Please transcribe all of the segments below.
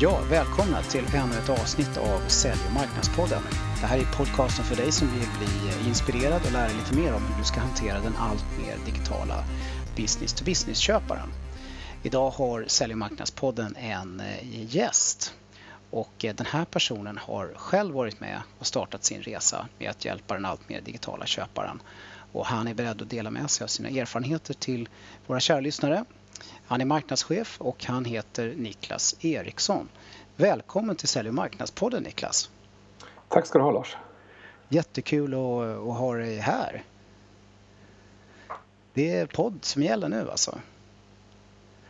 Ja, välkomna till ännu ett avsnitt av Sälj och marknadspodden. Det här är podcasten för dig som vill bli eh, inspirerad och lära dig lite mer om hur du ska hantera den allt mer digitala business-to-business-köparen. Idag har Sälj och marknadspodden en eh, gäst och eh, den här personen har själv varit med och startat sin resa med att hjälpa den allt mer digitala köparen. Och han är beredd att dela med sig av sina erfarenheter till våra kära lyssnare han är marknadschef och han heter Niklas Eriksson. Välkommen till Sälj och marknadspodden Niklas. Tack ska du ha Lars. Jättekul att, att ha dig här. Det är podd som gäller nu alltså.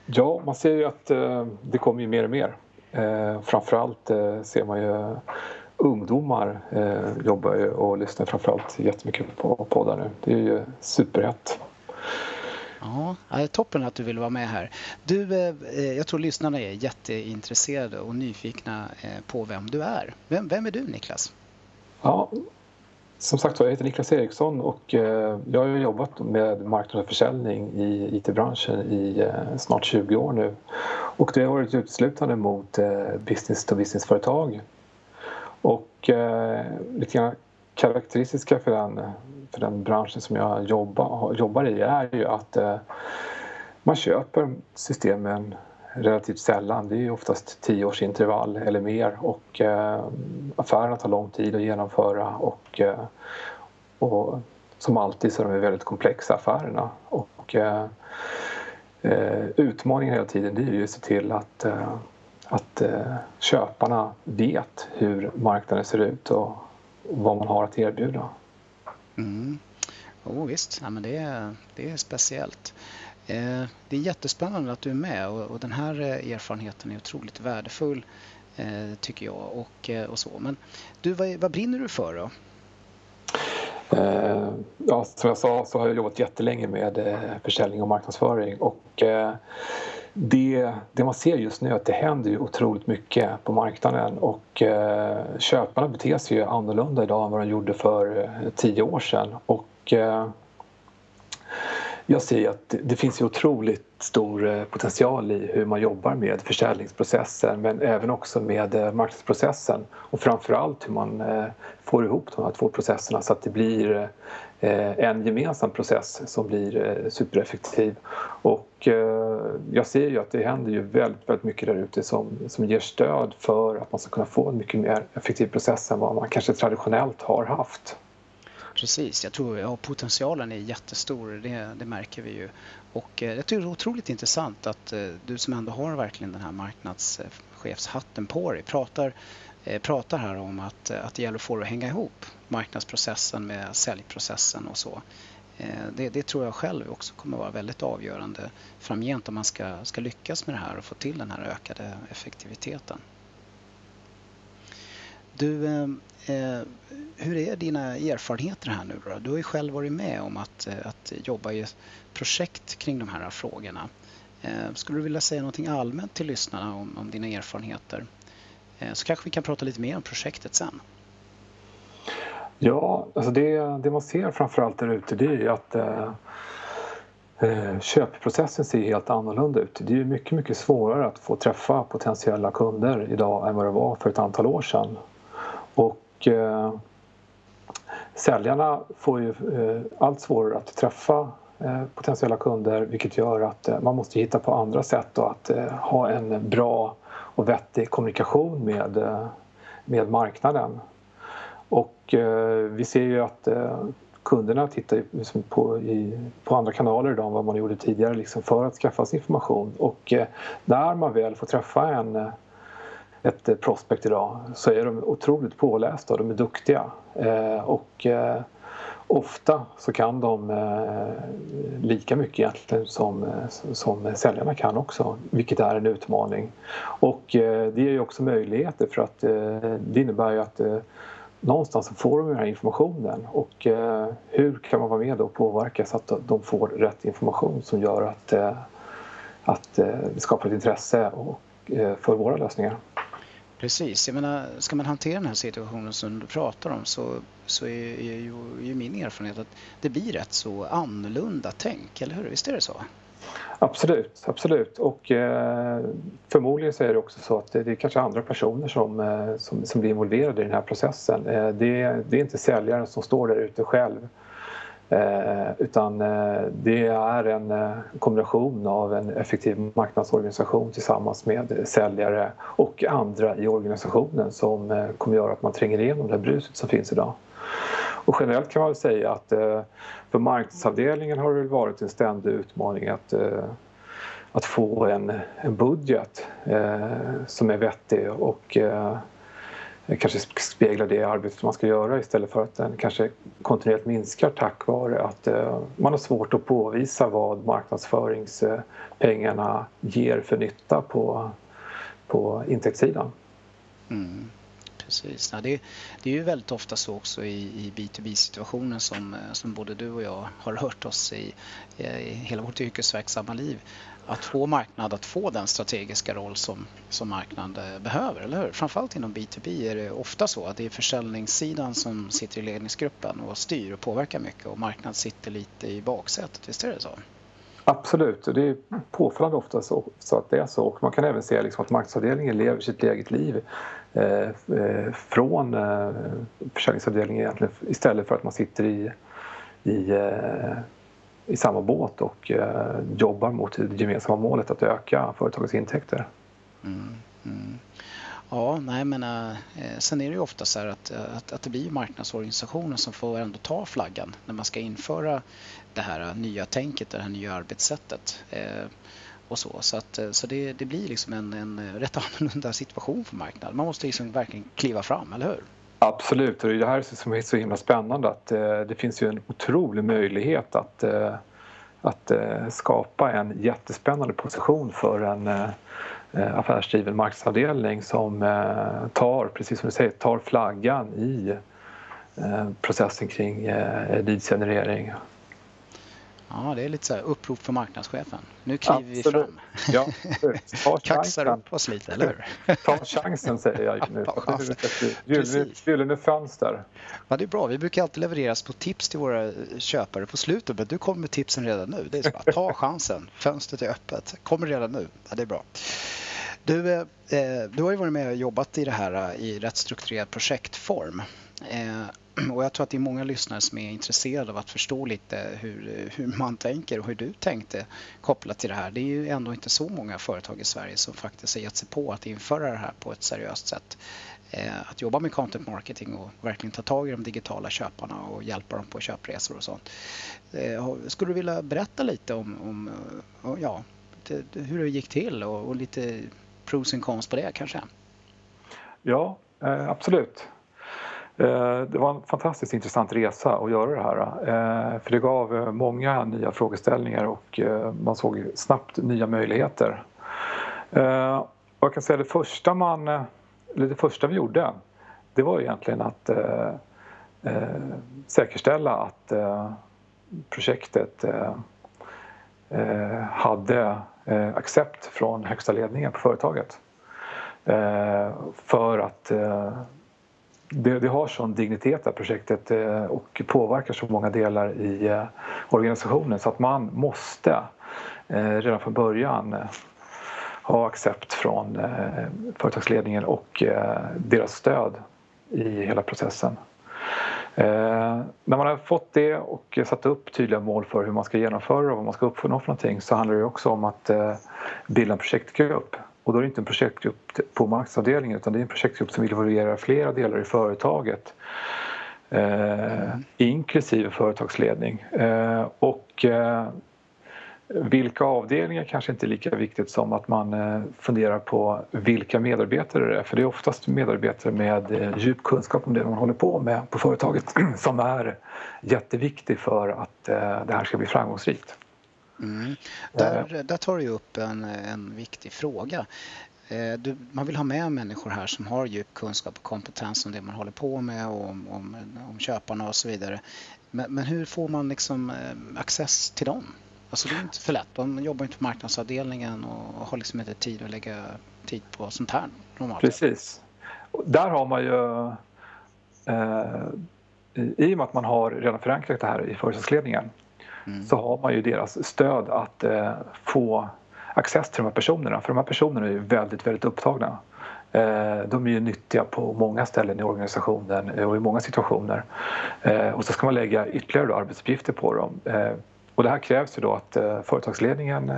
Ja, man ser ju att eh, det kommer ju mer och mer. Eh, framförallt eh, ser man ju ungdomar jobbar ju och lyssnar framförallt jättemycket på poddar nu. Det är ju superhett. Ja, toppen att du vill vara med här. Du, eh, eh, jag tror lyssnarna är jätteintresserade och nyfikna eh, på vem du är. Vem, vem är du Niklas? Ja, som sagt jag heter Niklas Eriksson och jag har jobbat med marknad och försäljning i IT-branschen i snart 20 år nu. Och det har varit uteslutande mot business-to-business-företag. Och lite grann karaktäristiska för den, för den branschen som jag jobbar, jobbar i är ju att eh, man köper systemen relativt sällan. Det är ju oftast tio års intervall eller mer och eh, affärerna tar lång tid att genomföra och, eh, och som alltid så är de väldigt komplexa affärerna. Och, eh, eh, utmaningen hela tiden det är ju att se till att, eh, att eh, köparna vet hur marknaden ser ut och vad man har att erbjuda. Mm. Oh, visst, ja, men det, är, det är speciellt. Eh, det är jättespännande att du är med och, och den här eh, erfarenheten är otroligt värdefull eh, tycker jag. Och, eh, och så. Men du, vad, vad brinner du för då? Eh, ja, som jag sa så har jag jobbat jättelänge med eh, försäljning och marknadsföring och eh, det, det man ser just nu är att det händer ju otroligt mycket på marknaden och köparna beter sig ju annorlunda idag än vad de gjorde för eh, tio år sedan. Och, jag ser att det, finns ju otroligt stor eh, potential i hur man jobbar med försäljningsprocessen men även också med eh, marknadsprocessen och framförallt hur man eh, får ihop de här två processerna så att det blir en gemensam process som blir supereffektiv. Och jag ser ju att det händer ju väldigt, väldigt mycket där ute som, som ger stöd för att man ska kunna få en mycket mer effektiv process än vad man kanske traditionellt har haft. Precis, jag tror ja, potentialen är jättestor, det, det märker vi ju. Och eh, jag tycker det är otroligt intressant att eh, du som ändå har verkligen den här marknadschefshatten på dig pratar, eh, pratar här om att, eh, att det gäller att få det att hänga ihop, marknadsprocessen med säljprocessen och så. Eh, det, det, tror jag själv också kommer vara väldigt avgörande framgent om man ska, ska lyckas med det här och få till den här ökade effektiviteten. Du, eh, eh, hur är dina erfarenheter här nu då? Du har ju själv varit med om att, eh, att jobba i projekt kring de här frågorna. Eh, skulle du vilja säga någonting allmänt till lyssnarna om, om dina erfarenheter? Eh, så kanske vi kan prata lite mer om projektet sen. Ja, alltså det, det man ser framförallt där ute det är ju att eh, eh köpprocessen ser helt annorlunda ut. Det är mycket, mycket svårare att få träffa potentiella kunder idag än vad det var för ett antal år sedan. Och eh, säljarna får ju eh, allt svårare att träffa eh, potentiella kunder vilket gör att eh, man måste hitta på andra sätt att eh, ha en bra och vettig kommunikation med, eh, med marknaden. Och eh, vi ser ju att eh, kunderna tittar liksom på, i, på andra kanaler idag än vad man gjorde tidigare liksom för att skaffa sig information. Och eh, när man väl får träffa en ett eh, prospect idag så är de otroligt pålästa och de är duktiga. Eh, och eh, ofta så kan de eh, lika mycket egentligen som, eh, som säljarna kan också, vilket är en utmaning. Och det ger ju också möjligheter för att det innebär ju att någonstans så får de den här informationen och hur kan man vara med och påverka så att de får rätt information som gör att, att det skapar ett intresse för våra lösningar. Precis, jag menar, ska man hantera den här situationen som du pratar om så, så är, är, ju, är ju min erfarenhet att det blir rätt så annorlunda tänk, eller hur? Visst är det så? Absolut, absolut. Och eh, förmodligen så är det också så att det, det är kanske andra personer som, eh, som, som, blir involverade i den här processen. Eh, det, det, är inte säljaren som står där ute själv eh, utan eh, det är en eh, kombination av en effektiv marknadsorganisation tillsammans med säljare och andra i organisationen som eh, kommer göra att man tränger igenom det här bruset som finns idag. Och generellt kan man säga att eh, för marknadsavdelningen har det varit en ständig utmaning att, eh, att få en, en budget som är vettig och kanske speglar det arbetet man ska göra istället för att den kanske kontinuerligt minskar tack vare att eh, man har svårt att påvisa vad marknadsföringspengarna ger för nytta på, på intäktssidan. Mm precis. Ja, det, det, är ju väldigt ofta så också i, i B2B-situationen som, eh, som både du och jag har hört oss i, eh, i hela vårt yrkesverksamma liv. Att få marknad att få den strategiska roll som, som marknaden eh, behöver, eller hur? Framförallt inom B2B är det ofta så att det är försäljningssidan som sitter i ledningsgruppen och styr och påverkar mycket och marknad sitter lite i baksätet, visst är det så? Absolut, det är påfallande ofta så, så, att det är så. Och man kan även se liksom att marknadsavdelningen lever sitt eget liv eh, eh från eh, försäljningsavdelningen egentligen istället för att man sitter i, i, eh, i samma båt och eh, jobbar mot det gemensamma målet att öka företagets intäkter. Mm, mm. Ja, nej men äh, sen är det ju ofta så här att, eh, att, att det blir marknadsorganisationen som får ändå ta flaggan när man ska införa det här nya tänket, det här nya arbetssättet. Eh, och så så, att, så det, det blir liksom en, en rätt annorlunda situation för marknaden. Man måste liksom verkligen kliva fram, eller hur? Absolut, och det är det här som är så himla spännande att eh, det finns ju en otrolig möjlighet att, eh, att eh, skapa en jättespännande position för en affärsdriven marknadsavdelning som tar, precis som du säger, tar flaggan i processen kring leadsgenerering Ja, det är lite så här upprop för marknadschefen. Nu kliver Absolut. vi fram. Ja, ta Kaxar upp oss lite, eller hur? ta chansen säger jag nu. Gyllene, gyllene fönster. Ja, det är bra. Vi brukar alltid levereras på tips till våra köpare på slutet, men du kommer med tipsen redan nu. Det är så bara, ta chansen. Fönstret är öppet. Kommer redan nu. Ja, det är bra. Du, eh, du har ju varit med och jobbat i det här eh, i rätt strukturerad projektform. Eh, och jag tror att det är många lyssnare som är intresserade av att förstå lite hur, hur man tänker och hur du tänkte kopplat till det här. Det är ju ändå inte så många företag i Sverige som faktiskt har gett sig på att införa det här på ett seriöst sätt. Eh, att jobba med content marketing och verkligen ta tag i de digitala köparna och hjälpa dem på köpresor och sånt. Eh, skulle du vilja berätta lite om, om eh, ja, hur det gick till och, och lite pros and cons på det kanske? Ja, absolut. Eh, det var en fantastiskt intressant resa att göra det här. Eh, för det gav eh, många nya frågeställningar och man såg snabbt nya möjligheter. Och jag kan säga det första, man, eller det första vi gjorde det var egentligen att säkerställa att projektet hade accept från högsta ledningen på företaget. För att det, det, har sån dignitet det här projektet eh, och påverkar så många delar i eh, organisationen så att man måste eh, redan från början ha accept från företagsledningen och deras stöd i hela processen. när man har fått det och satt upp tydliga mål för hur man ska genomföra och vad man ska uppnå för någonting så handlar det också om att bilda en projektgrupp och då är det inte en projektgrupp på marknadsavdelningen utan det är en projektgrupp som involverar flera delar i företaget. Eh, inklusive företagsledning. Eh, och eh, vilka avdelningar kanske inte är lika viktigt som att man eh, funderar på vilka medarbetare det är. För det är oftast medarbetare med eh, djup kunskap om det man håller på med på företaget som är jätteviktig för att eh, det här ska bli framgångsrikt. Mm. Där, där tar du upp en, en viktig fråga. Eh, du, man vill ha med människor här som har djup kunskap och kompetens om det man håller på med och om, om, om köparna och så vidare. Men, men, hur får man liksom eh, access till dem? Alltså det är inte för lätt. De jobbar inte på marknadsavdelningen och har liksom inte tid att lägga tid på sånt här normalt. Precis. Där har man ju eh, i och med att man har redan förankrat det här i företagsledningen mm. så har man ju deras stöd att eh, få access till de här personerna. För de här personerna är ju väldigt, väldigt upptagna. Eh, de är ju nyttiga på många ställen i organisationen eh, och i många situationer. Eh, och så ska man lägga ytterligare arbetsuppgifter på dem. Eh, och det här krävs ju då att eh, företagsledningen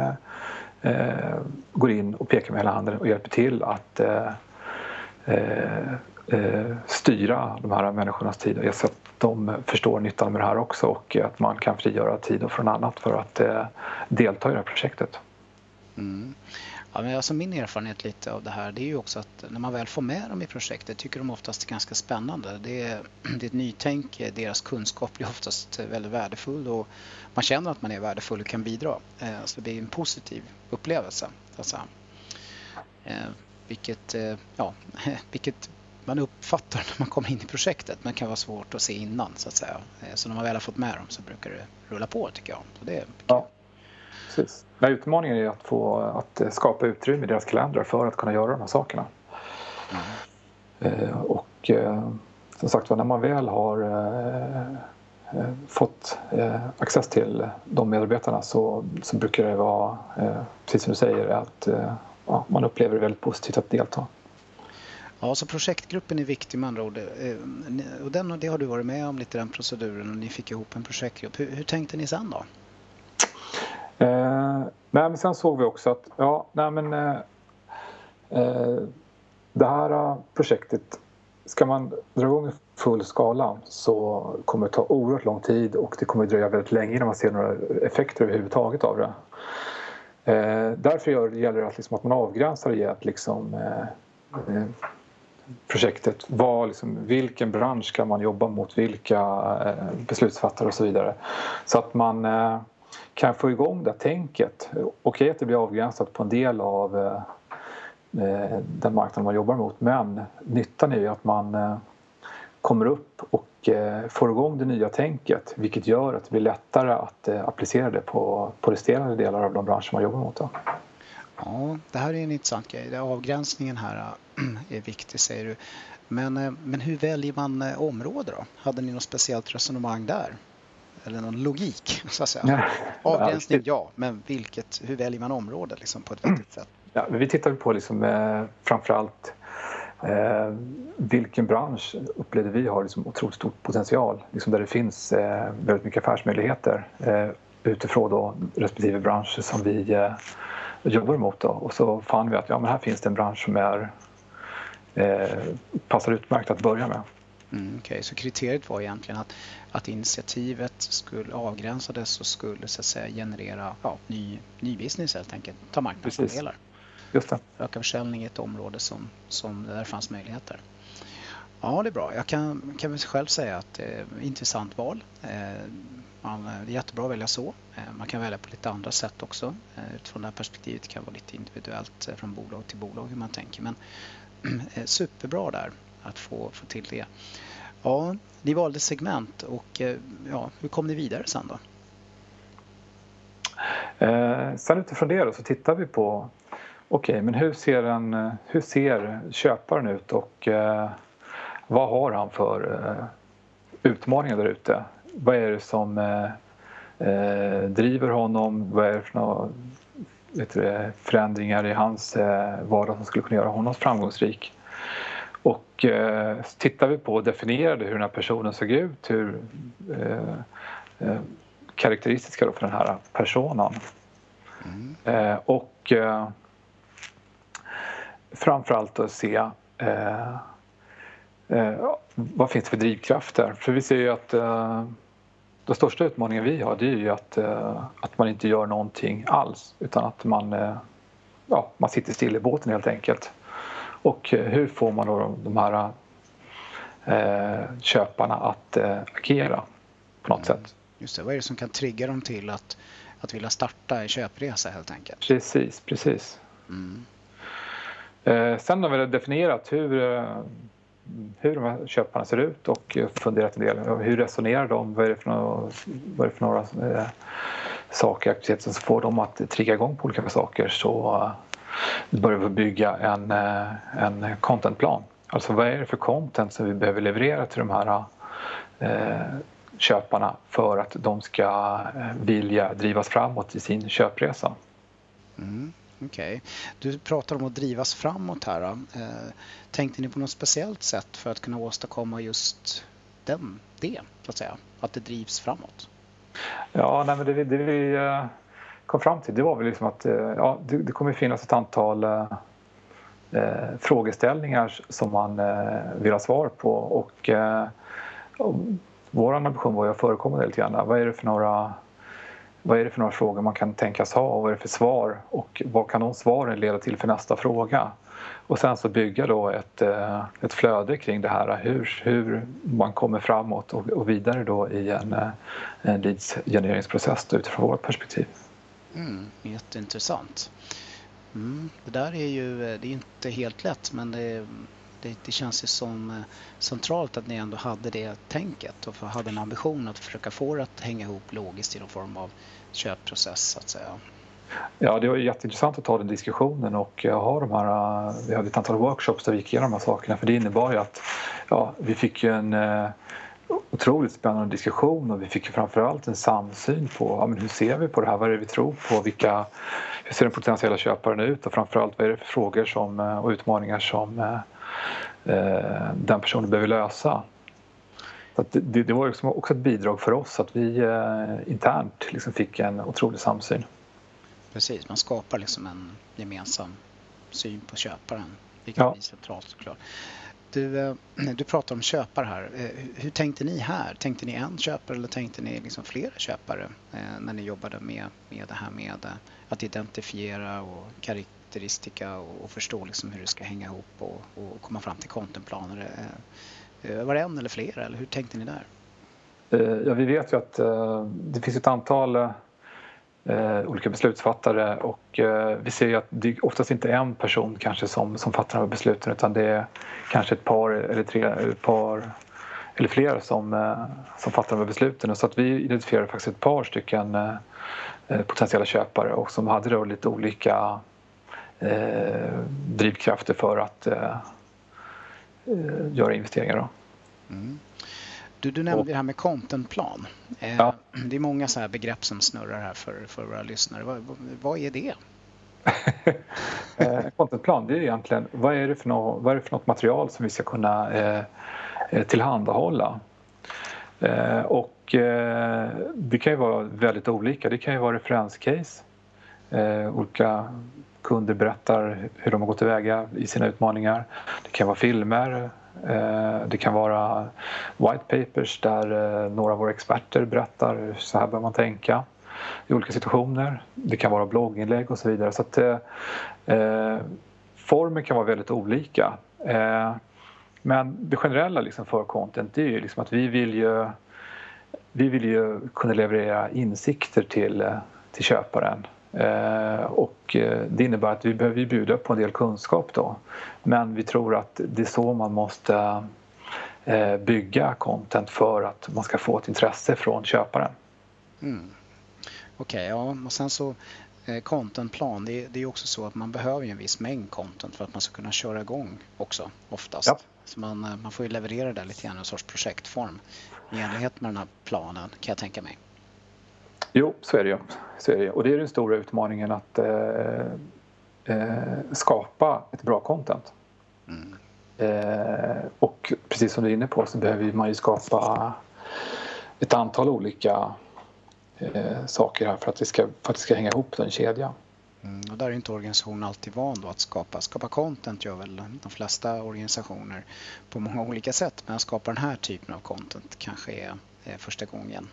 eh, går in och pekar med hela handen och hjälper till att styra de här människornas tid så att de förstår nyttan med det här också och att man kan frigöra tid från annat för att eh, delta i det här projektet. Mm. Ja, men alltså min erfarenhet lite av det här det är ju också att när man väl får med dem i projektet tycker de oftast det är ganska spännande. Det är, det är ett nytänk, deras kunskap blir oftast väldigt värdefull och man känner att man är värdefull och kan bidra. Så det är en positiv upplevelse. Alltså. Eh, vilket, ja, vilket man uppfattar när man kommer in i projektet men kan vara svårt att se innan så att säga. Så när man väl har fått med dem så brukar det rulla på tycker jag. Så det är ja. Precis. Nej, utmaningen är att, få, att skapa utrymme i deras kalendrar för att kunna göra de här sakerna. Mm. Eh, och eh, som sagt när man väl har eh, eh fått eh, access till de medarbetarna så, så brukar det vara, eh, precis som du säger, att ja, man upplever det väldigt positivt att delta. Ja, så projektgruppen är viktig med andra ord. Eh, och den, det har du varit med om lite den proceduren och ni fick ihop en projektgrupp. Hur, hur tänkte ni sen då? Eh, nej, men sen såg vi också att ja, nej, men, eh, eh det här eh, projektet, ska man dra igång i full skala så kommer det ta oerhört lång tid och det kommer dröja väldigt länge innan man ser några effekter överhuvudtaget av det. Eh, därför gäller det att, liksom, att man avgränsar det liksom, att eh, eh projektet. var liksom, vilken bransch kan man jobba mot? Vilka eh, beslutsfattare och så vidare. Så att man eh, kan få igång det tänket. Okej att det blir avgränsat på en del av eh, den marknaden man jobbar mot men nyttan är ju att man kommer upp och får igång det nya tänket vilket gör att det blir lättare att applicera det på, på resterande delar av de branscher man jobbar mot. Då. Ja, det här är en intressant grej. Avgränsningen här är viktig säger du. Men, men hur väljer man område då? Hade ni något speciellt resonemang där? eller någon logik så att säga. Avgränsning ja, men vilket, hur väljer man område liksom, på ett vettigt sätt? Ja, vi tittar på liksom, eh, framförallt eh, vilken bransch upplevde vi har liksom otroligt stor potential, liksom där det finns eh, väldigt mycket affärsmöjligheter eh, utifrån då respektive bransch som vi eh, jobbar mot. Då. Och så fann vi att ja, men här finns det en bransch som är, eh, passar utmärkt att börja med. Mm, okay. Så kriteriet var egentligen att, att initiativet skulle avgränsades och skulle så att säga generera ja, ny, ny business helt enkelt, ta marknadsandelar. Just det. Öka försäljning i ett område som, som där fanns möjligheter. Ja, det är bra. Jag kan, kan väl själv säga att det är ett intressant val. Eh, man, det är jättebra att välja så. Eh, man kan välja på lite andra sätt också. Eh, utifrån det här perspektivet kan det vara lite individuellt från bolag till bolag hur man tänker. Men Eh, superbra där att få, få till det. Ja, ni valde segment och eh, ja, hur kom ni vidare sen då? Eh, sen utifrån det då, så tittar vi på okej, okay, men hur ser, en, eh, hur ser köparen ut och eh, vad har han för eh, utmaningar där ute? Vad är det som eh, driver honom? Vad är det för något du, förändringar i hans eh, vardag som skulle kunna göra honom framgångsrik? Och eh, tittar vi på och definierade hur den här personen såg ut, hur eh, eh, karaktäristiska för den här personen. Mm. Eh, och eh, framförallt att se eh, eh, vad finns det för drivkrafter? För vi ser ju att den största utmaningen vi har det är ju att, eh, att man inte gör någonting alls utan att man, eh, ja, man sitter still i båten helt enkelt. Och eh, hur får man då de här eh, köparna att eh, agera på något mm. sätt? Just det, vad är det som kan trigga dem till att, att vilja starta en köpresa helt enkelt? Precis, precis. Mm. Eh, sen har vi definierat hur, hur de här köparna ser ut och funderat en del. Hur resonerar de? Vad är det för några, vad är det för några eh, saker, aktiviteter som får dem att trigga igång på olika saker så eh, börjar vi bygga en, eh, en contentplan. Alltså vad är det för content som vi behöver leverera till de här eh, köparna för att de ska eh, vilja drivas framåt i sin köpresa. Mm. Okej. Okay. Du pratar om att drivas framåt här. Eh, tänkte ni på något speciellt sätt för att kunna åstadkomma just den, det, så att säga? Att det drivs framåt? Ja, nej, men det, det vi eh, kom fram till det var väl liksom att eh, ja, det, det kommer finnas ett antal eh, eh, frågeställningar som man eh, vill ha svar på och, eh, och vår ambition var ju att förekomma det lite grann. Vad är det för några vad är det för några frågor man kan tänkas ha och vad är det för svar och vad kan de svaren leda till för nästa fråga? Och sen så bygga då ett, eh, ett flöde kring det här, hur, hur man kommer framåt och, och vidare då i en, eh, en leads-genereringsprocess utifrån vårt perspektiv. Mm, jätteintressant. Mm, det där är ju eh, det är inte helt lätt men det, det, det, känns ju som eh, centralt att ni ändå hade det tänket och hade en ambition att försöka få det att hänga ihop logiskt i någon form av köpprocess så att säga. Ja, det var jätteintressant att ta den diskussionen och eh, ha de här, eh, vi hade ett antal workshops där vi gick igenom de här sakerna för det innebar ju att ja, vi fick ju en otroligt spännande diskussion och vi fick framförallt en samsyn på ja, men hur ser vi på det här, vad är det vi tror på, vilka, hur ser den potentiella köparen ut? Och framförallt vad är det för frågor som, och utmaningar som eh, den personen behöver lösa. Så det, det, var liksom också ett bidrag för oss att vi eh, internt liksom fick en otrolig samsyn. Precis, man skapar liksom en gemensam syn på köparen, vilket ja. är centralt såklart. Du, eh, du pratar om köpare här. Eh, hur tänkte ni här? Tänkte ni en köpare eller tänkte ni liksom flera köpare eh, när ni jobbade med, med det här med att identifiera och karaktäristika och, och förstå liksom hur det ska hänga ihop och, och komma fram till contentplaner? Eh, eh, var det en eller flera eller hur tänkte ni där? Eh, ja, vi vet ju att det finns ett antal eh, olika beslutsfattare och eh, vi ser ju att det är oftast inte en person kanske som, som fattar de här besluten utan det är kanske ett par eller tre, ett par eller fler som, som fattar de här besluten. Så att vi identifierade faktiskt ett par stycken potentiella köpare och som hade då lite olika drivkrafter för att göra investeringar. Då. Mm. Du, du nämnde det här med contentplan. Eh, ja. Det är många så här begrepp som snurrar här för, för våra lyssnare. Vad, vad är det? eh, contentplan, det är egentligen vad är det för något, vad är det för något material som vi ska kunna eh, eh tillhandahålla? Eh, och eh, det kan ju vara väldigt olika. Det kan ju vara referenscase. Eh, olika kunder berättar hur de har gått tillväga i sina utmaningar. Det kan vara filmer, eh, det kan vara white papers där eh, några av våra experter berättar så här bör man tänka i olika situationer. Det kan vara blogginlägg och så vidare. Så att, eh, eh formen kan vara väldigt olika. Eh, men det generella liksom för content är ju liksom att vi vill ju, vi vill ju kunna leverera insikter till, till köparen och eh, det innebär att vi behöver bjuda på en del kunskap då. Men vi tror att det är så man måste eh, bygga content för att man ska få ett intresse från köparen. Mm. Okej, okay, ja, och sen så contentplan, det, det är också så att man behöver en viss mängd content för att man ska kunna köra igång också oftast. Ja. Så man, man får ju leverera det lite grann i en sorts projektform i enlighet med den här planen kan jag tänka mig. Jo, så är det ju. Så är det. Och det är den stora utmaningen att eh, eh, skapa ett bra content. Mm. Eh, och precis som du är inne på så behöver man ju skapa ett antal olika eh, saker här för att, det ska, för att det ska hänga ihop en kedja. Mm, och där är inte organisationen alltid van då att skapa. Skapa content gör väl de flesta organisationer på många olika sätt men att skapa den här typen av content kanske är första gången.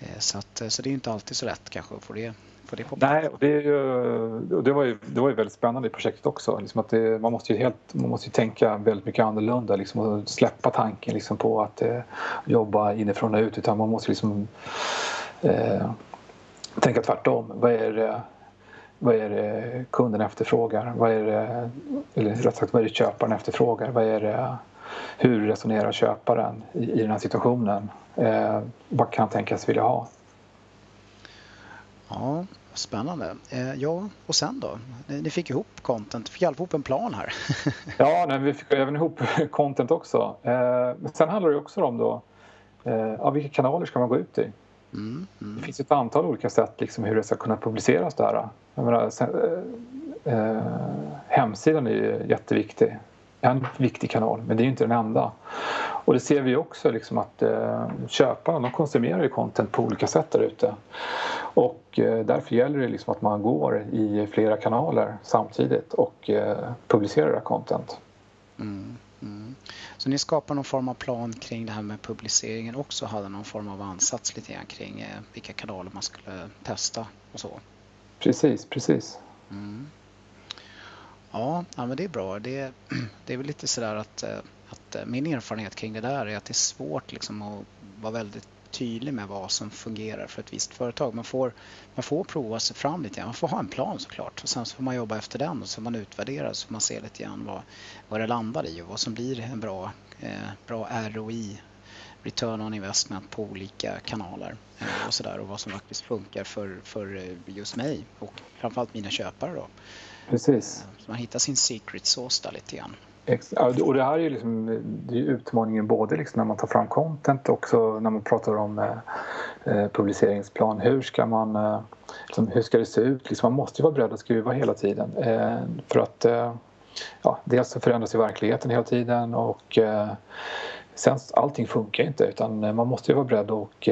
Eh, så, att, eh, så det är inte alltid så lätt kanske att få det, få det på plats. Nej, det, är ju, det, var ju, det var ju väldigt spännande i projektet också. Liksom att det, man, måste ju helt, man måste ju tänka väldigt mycket annorlunda liksom, och släppa tanken liksom, på att eh, jobba inifrån och ut utan man måste liksom eh, tänka tvärtom. Vad är det, vad är det kunden efterfrågar? Vad är det, eller rätt sagt, vad är det köparen efterfrågar? Vad är det, hur resonerar köparen i, i den här situationen? Eh, vad kan han tänkas vilja ha? Ja, spännande. Eh, ja, och sen då? Ni, ni fick ihop content, fick ihop en plan här. ja, nej, vi fick även ihop content också. Eh, men sen handlar det också om då ja, vilka kanaler ska man gå ut i? Mm, mm. Det finns ett antal olika sätt liksom, hur det ska kunna publiceras där. Jag menar, sen, eh, hemsidan är ju jätteviktig. En viktig kanal, men det är ju inte den enda. Och det ser vi också liksom att eh, köparna de konsumerar ju content på olika sätt där ute. Och eh, därför gäller det liksom att man går i flera kanaler samtidigt och eh, publicerar content. Mm, mm. Så ni skapar någon form av plan kring det här med publiceringen också? Hade någon form av ansats lite grann kring vilka kanaler man skulle testa och så? Precis, precis. Mm. Ja, ja, men det är bra. Det, det är väl lite sådär att, eh, att eh, min erfarenhet kring det där är att det är svårt liksom att vara väldigt tydlig med vad som fungerar för ett visst företag. Man får, man får prova sig fram lite grann. Man får ha en plan såklart och sen så får man jobba efter den och så får man utvärdera så får man se lite grann vad, vad det landar i och vad som blir en bra, eh, bra ROI return on investment på olika kanaler eh, och sådär och vad som faktiskt funkar för, för eh, just mig och framförallt mina köpare då. Precis. Eh, så man hittar sin secret sauce där lite grann. Och det här är ju liksom, det är utmaningen både liksom när man tar fram content och också när man pratar om eh, publiceringsplan. Hur ska man, eh, liksom, hur ska det se ut? Liksom, man måste ju vara beredd att skruva hela tiden eh, för att ja, dels så förändras ju verkligheten hela tiden och sen allting funkar inte utan man måste ju vara beredd och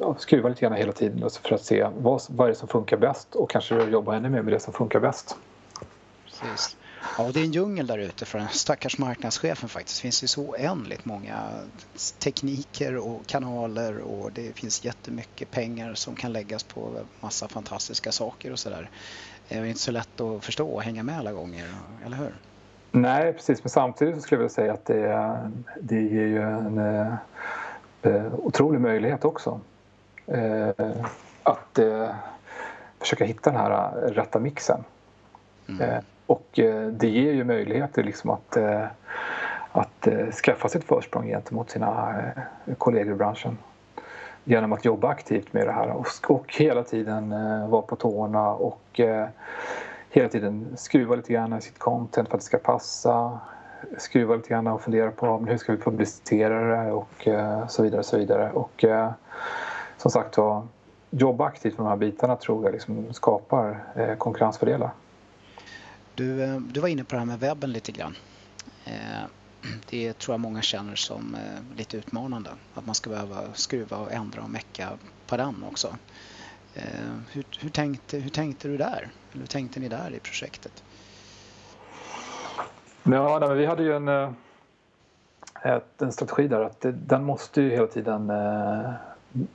ja, skruva lite grann hela tiden för att se vad, vad är det som funkar bäst och kanske jobba ännu mer med det som funkar bäst. Precis. Ja, det är en djungel där ute för den stackars marknadschefen faktiskt. Det finns ju så oändligt många tekniker och kanaler och det finns jättemycket pengar som kan läggas på massa fantastiska saker och sådär. Det är inte så lätt att förstå och hänga med alla gånger, eller hur? Nej, precis. Men samtidigt så skulle jag vilja säga att det, det ger ju en eh, otrolig möjlighet också. Eh, att eh, försöka hitta den här rätta mixen. Mm. Eh, och eh, det ger ju möjligheter liksom att, eh, att eh, skaffa sig ett försprång gentemot sina kollegor i branschen genom att jobba aktivt med det här och, och hela tiden vara på tårna och hela tiden skruva lite grann i sitt content för att det ska passa skruva lite grann och fundera på hur ska vi publicera det och så vidare. Och så vidare. Och som sagt var, jobba aktivt med de här bitarna tror jag liksom skapar konkurrensfördelar. Du, eh, du var inne på det här med webben lite grann. Eh, det tror jag många känner som eh, lite utmanande. Att man ska behöva skruva och ändra och mecka på den också. Hur, hur, tänkte, hur tänkte du där? Eller hur tänkte ni där i projektet? Ja, nej, vi hade ju en, ett, en strategi där att det, den måste ju hela tiden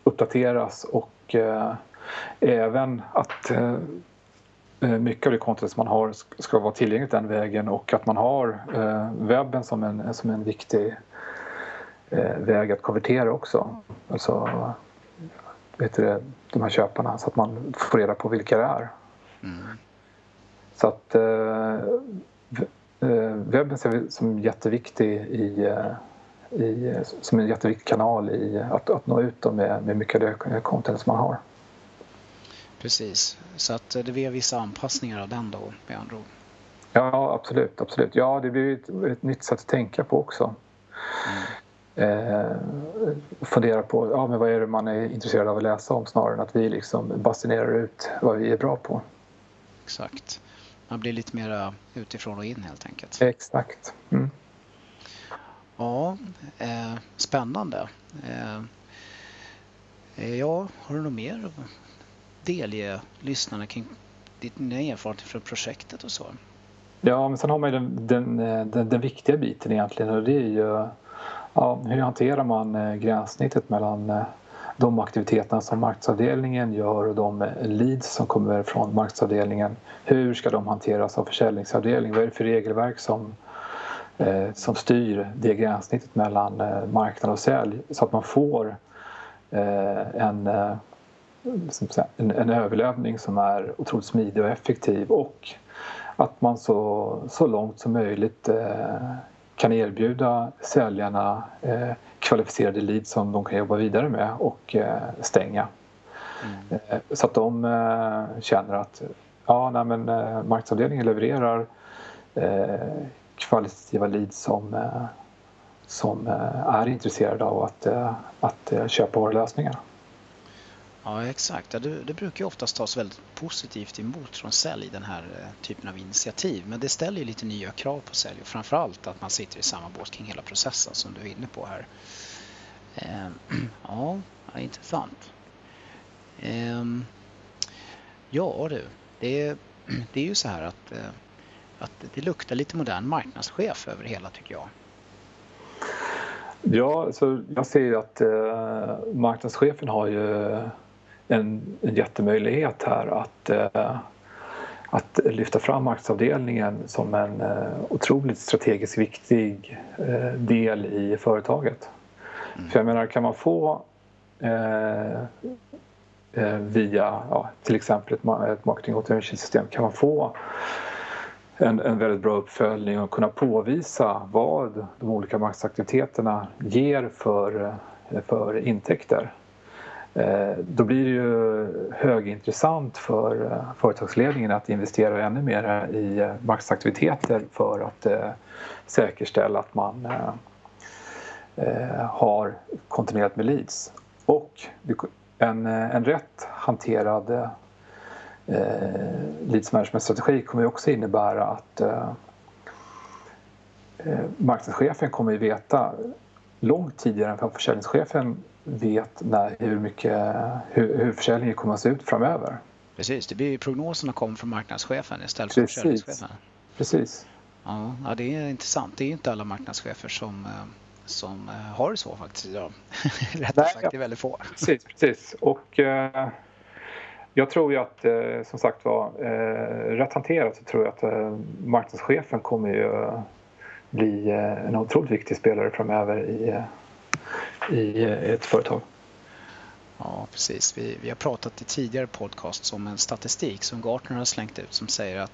uppdateras och även att Eh, mycket av det content som man har ska vara tillgängligt den vägen och att man har eh, webben som en, som en viktig eh, väg att konvertera också. Alltså, vet du, de här köparna så att man får reda på vilka det är. Mm. Så att webben ser vi som jätteviktig i, i, som en jätteviktig kanal i att, att nå ut med, med mycket av det content som man har. Precis, så att det blir vissa anpassningar av den då med andra ord. Ja, absolut. absolut. Ja, det blir ett, ett nytt sätt att tänka på också. Mm. Eh, fundera på ja, men vad är det man är intresserad av att läsa om snarare än att vi liksom basunerar ut vad vi är bra på. Exakt. Man blir lite mer utifrån och in helt enkelt. Exakt. Mm. Ja, eh, spännande. Eh, ja, har du något mer att delge lyssnarna kring dina erfarenheter från projektet och så? Ja, men sen har man ju den, den, eh, den, den viktiga biten egentligen och det är ju ja, hur hanterar man eh, gränssnittet mellan eh, de aktiviteterna som marknadsavdelningen gör och de leads som kommer från marknadsavdelningen. Hur ska de hanteras av försäljningsavdelningen? Vad är det för regelverk som, som styr det gränssnittet mellan eh, marknad och sälj så att man får eh, en en, en överlevning som är otroligt smidig och effektiv och att man så, så långt som möjligt eh, kan erbjuda säljarna eh, kvalificerade leads som de kan jobba vidare med och eh, stänga. Mm. Eh, så att de eh, känner att ja, nej, men, eh, marknadsavdelningen levererar kvalitativa leads som, eh, som eh, är intresserade av att, eh, att köpa våra lösningar. Ja, exakt. Ja, det, det brukar ju oftast tas väldigt positivt emot från sälj, den här typen av initiativ. Men det ställer ju lite nya krav på sälj och framförallt att man sitter i samma båt kring hela processen som du är inne på här. Ehm, ja, intressant. Ehm, ja du, det, det är ju så här att, att det luktar lite modern marknadschef över hela tycker jag. Ja, så jag ser ju att eh, marknadschefen har ju en, en jättemöjlighet här att, eh, att lyfta fram marknadsavdelningen som en eh, otroligt strategiskt viktig eh, del i företaget. Mm. För jag menar, kan man få eh, via ja, till exempel ett, ett marketing automation system kan man få en, en väldigt bra uppföljning och kunna påvisa vad de olika marknadsaktiviteterna ger för, för intäkter eh, då blir det ju högintressant för eh, företagsledningen att investera ännu mer i eh, marknadsaktiviteter för att säkerställa att man har kontinuerligt med leads. Och en, en rätt hanterad leads management-strategi kommer också innebära att marknadschefen kommer att veta långt tidigare än vad försäljningschefen vet när, hur, mycket, hur, hur försäljningen kommer att se ut framöver. Precis, det blir prognoserna kommer från marknadschefen istället för försäljningschefen. Precis. Ja, ja, det är intressant. Det är inte alla marknadschefer som, eh, som eh, har det så faktiskt idag. Rätt Nej, sagt, det är väldigt få. Precis, precis. Och eh, jag tror ju att eh, som sagt var, eh, rätt hanterat så tror jag att eh, marknadschefen kommer ju bli en otroligt viktig spelare framöver i i ett företag. Ja, precis. Vi, vi har pratat i tidigare podcasts om en statistik som Gartner har slängt ut som säger att,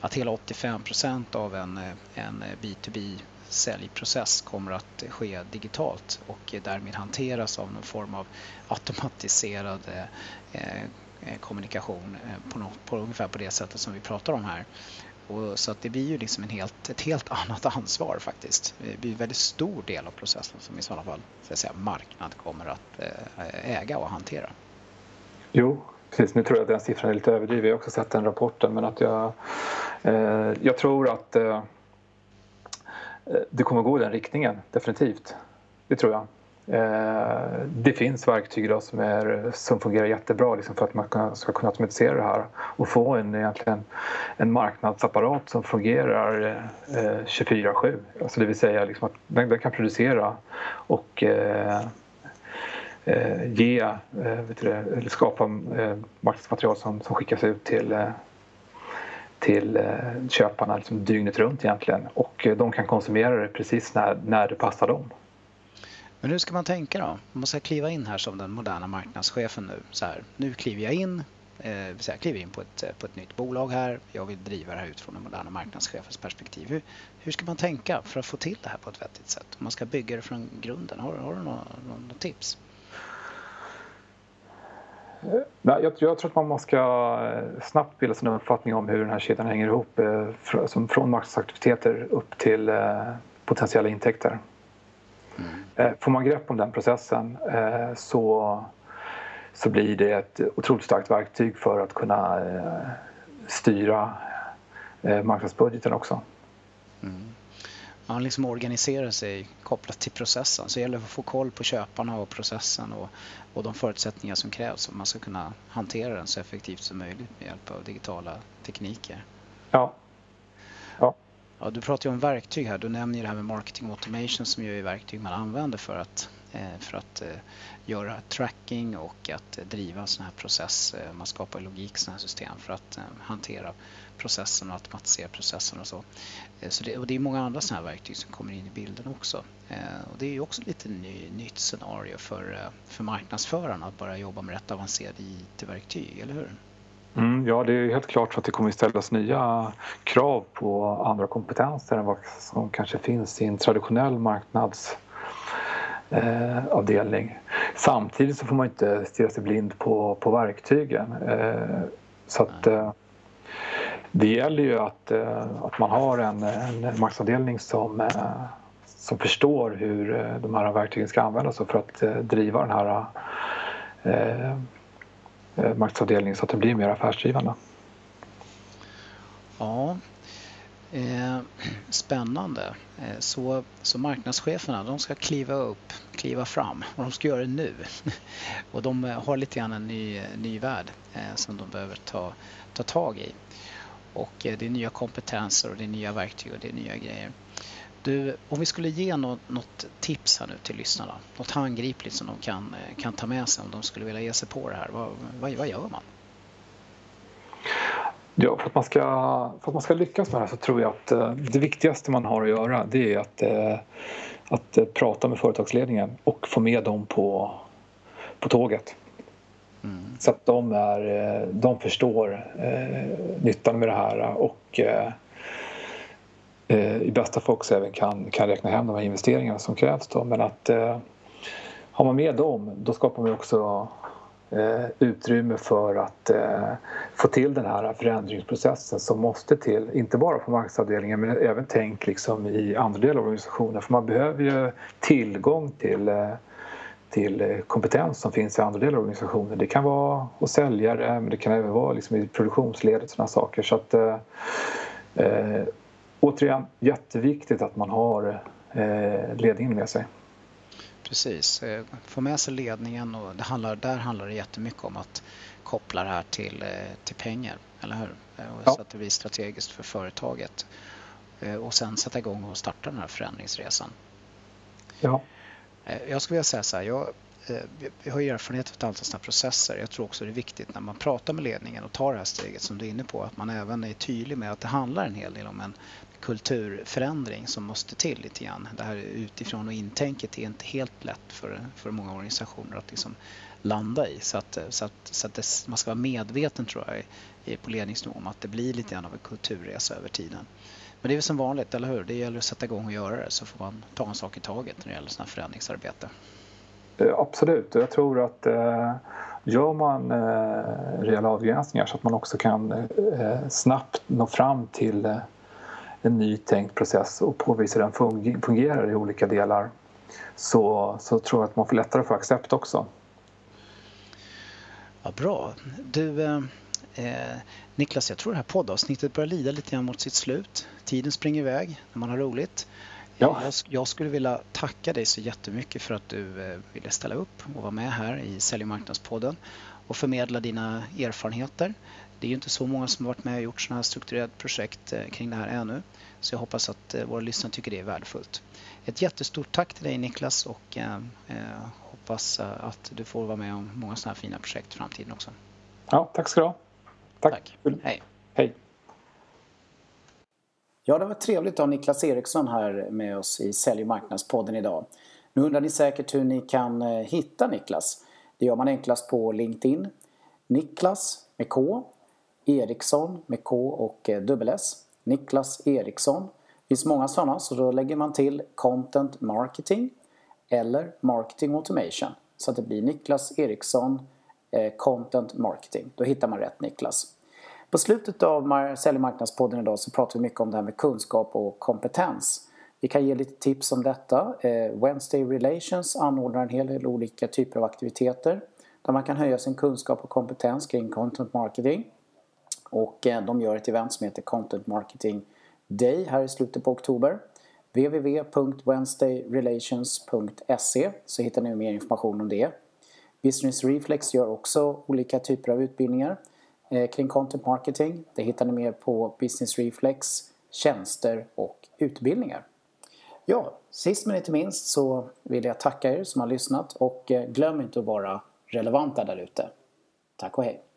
att hela 85 procent av en, en B2B säljprocess kommer att ske digitalt och därmed hanteras av någon form av automatiserad eh, Eh, kommunikation eh, på, något, på ungefär på det sättet som vi pratar om här. Och så att det blir ju liksom en helt, ett helt annat ansvar faktiskt. Eh, det blir en väldigt stor del av processen som i sådana fall så att säga, marknad kommer att äga och hantera. Jo, precis. Nu tror jag att den siffran är lite överdriven. Jag har också sett den rapporten men att jag, eh, jag tror att eh, det kommer gå i den riktningen, definitivt. Det tror jag. Eh, det finns verktyg idag som, är, som fungerar jättebra liksom för att man ska kunna automatisera det här och få en, egentligen, en marknadsapparat som fungerar eh, 24-7. Alltså det vill säga liksom att den, den kan producera och eh, eh ge, eh, eller skapa eh, marknadsmaterial som, som skickas ut till eh, till eh, köparna liksom dygnet runt egentligen och de kan konsumera det precis när, när det passar dem. Men hur ska man tänka då? Om man ska kliva in här som den moderna marknadschefen nu. Så här, nu kliver jag in, eh, så här, kliver in på ett, på ett nytt bolag här. Jag vill driva det här utifrån den moderna marknadschefens perspektiv. Hur, hur ska man tänka för att få till det här på ett vettigt sätt? Om man ska bygga det från grunden. Har, har du några, några tips? Nej, jag, jag, tror att man ska eh, snabbt bilda sin uppfattning om hur den här kedjan hänger ihop. Eh, från marknadsaktiviteter upp till eh, potentiella intäkter. Mm. Får man grepp om den processen eh, så, så blir det ett otroligt starkt verktyg för att kunna eh, styra marknadsbudgeten också. Mm. Man liksom organiserar sig kopplat till processen. Så det gäller att få koll på köparna och processen och, och de förutsättningar som krävs att man ska kunna hantera den så effektivt som möjligt med hjälp av digitala tekniker. Ja, Ja, du pratar ju om verktyg här. Du nämner det här med marketing automation som ju är verktyg man använder för att, eh, för att eh, göra tracking och att eh, driva sån här process. Man skapar logik i sådana här system för att hantera processen och automatisera processen och så. så det, och det är många andra sådana här verktyg som kommer in i bilden också. Och det är ju också lite ny, nytt scenario för, för marknadsförarna att bara jobba med rätt avancerade IT-verktyg, eller hur? Mm, ja, det är helt klart så att det kommer ställas nya krav på andra kompetenser än vad som kanske finns i en traditionell marknadsavdelning. Eh, Samtidigt så får man inte stirra sig blind på, på verktygen. Eh, så att, eh, det gäller ju att, eh, att man har en, en marknadsavdelning som, eh, som förstår hur de här verktygen ska användas för att driva den här eh, så att det blir mer affärsdrivande. Ja, eh, spännande. Eh, så, så marknadscheferna de ska kliva upp, kliva fram och de ska göra det nu. och de eh, har lite grann en ny, eh, ny värld eh, som de behöver ta, ta tag i. Och eh, det är nya kompetenser och det är nya verktyg och det är nya grejer. Du, om vi skulle ge något, något, tips här nu till lyssnarna, något handgripligt som de kan, eh, kan ta med sig om de skulle vilja ge sig på det här, vad, vad, vad gör man? Ja, för att, man ska, för att man ska lyckas med det här så tror jag att eh, det viktigaste man har att göra det är att, eh, att prata med företagsledningen och få med dem på, på tåget. Mm. Så att de, är, de förstår eh, nyttan med det här och eh, Eh, i bästa fall också även kan, kan räkna hem de här investeringarna som krävs. Då. Men att eh, har man med dem då skapar man också eh, utrymme för att eh, få till den här förändringsprocessen som måste till, inte bara på marknadsavdelningen men även tänk liksom i andra delar av organisationen för man behöver ju tillgång till eh, till kompetens som finns i andra delar av organisationen. Det kan vara hos säljare men det kan även vara liksom i produktionsledet sådana saker. Så att, eh, eh återigen, jätteviktigt att man har eh, ledningen med sig. Precis, eh, få med sig ledningen och det handlar, där handlar det jättemycket om att koppla det här till, eh, till pengar, eller hur? Ja. Så att det blir strategiskt för företaget. Och sen sätta igång och starta den här förändringsresan. Ja. Jag skulle vilja säga så här, jag, vi har erfarenhet av ett antal sådana processer. Jag tror också det är viktigt när man pratar med ledningen och tar det här steget som du är inne på att man även är tydlig med att det handlar en hel del om en kulturförändring som måste till lite grann. Det här utifrån och intänket är inte helt lätt för, för många organisationer att liksom landa i. Så att, så att, så att det, man ska vara medveten tror jag på ledningsnivå om att det blir lite grann av en kulturresa över tiden. Men det är väl som vanligt, eller hur? Det gäller att sätta igång och göra det så får man ta en sak i taget när det gäller sådana här förändringsarbete. Eh, absolut, jag tror att eh, gör man eh, rejäla avgränsningar så att man också kan eh, eh snabbt nå fram till eh, en ny tänkt process och påvisa hur den fungerar i olika delar så, så tror jag att man får lättare för accept också. Ja, bra. Du, eh, eh, Niklas, jag tror det här poddavsnittet börjar lida lite grann mot sitt slut. Tiden springer iväg när man har roligt. Ja. Jag, jag, skulle vilja tacka dig så jättemycket för att du eh, ville ställa upp och vara med här i Sälj och marknadspodden och förmedla dina erfarenheter. Det är ju inte så många som har varit med och gjort sådana här strukturerade projekt eh, kring det här ännu. Så jag hoppas att eh, våra lyssnare tycker det är värdefullt. Ett jättestort tack till dig Niklas och eh, hoppas att du får vara med om många sådana här fina projekt i framtiden också. Ja, tack ska du ha. Tack. tack. Hej. Hej. Ja, det var trevligt att ha Niklas Eriksson här med oss i Sälj och marknadspodden idag. Nu undrar ni säkert hur ni kan hitta Niklas. Det gör man enklast på LinkedIn. Niklas med K Eriksson med K och eh, dubbel S. Niklas Eriksson. Det finns många sådana så då lägger man till Content Marketing eller Marketing Automation. Så att det blir Niklas Eriksson eh, Content Marketing. Då hittar man rätt Niklas. På slutet av Sälj marknadspodden idag så pratar vi mycket om det här med kunskap och kompetens. Vi kan ge lite tips om detta. Eh, Wednesday Relations anordnar en hel del olika typer av aktiviteter där man kan höja sin kunskap och kompetens kring content marketing. Och eh, de gör ett event som heter Content Marketing Day här i slutet på oktober. www.wednesdayrelations.se så hittar ni mer information om det. Business Reflex gör också olika typer av utbildningar eh, kring content marketing. Det hittar ni mer på Business Reflex, tjänster och utbildningar. Ja, sist men inte minst så vill jag tacka er som har lyssnat och eh, glöm inte att vara relevanta där ute. Tack och hej!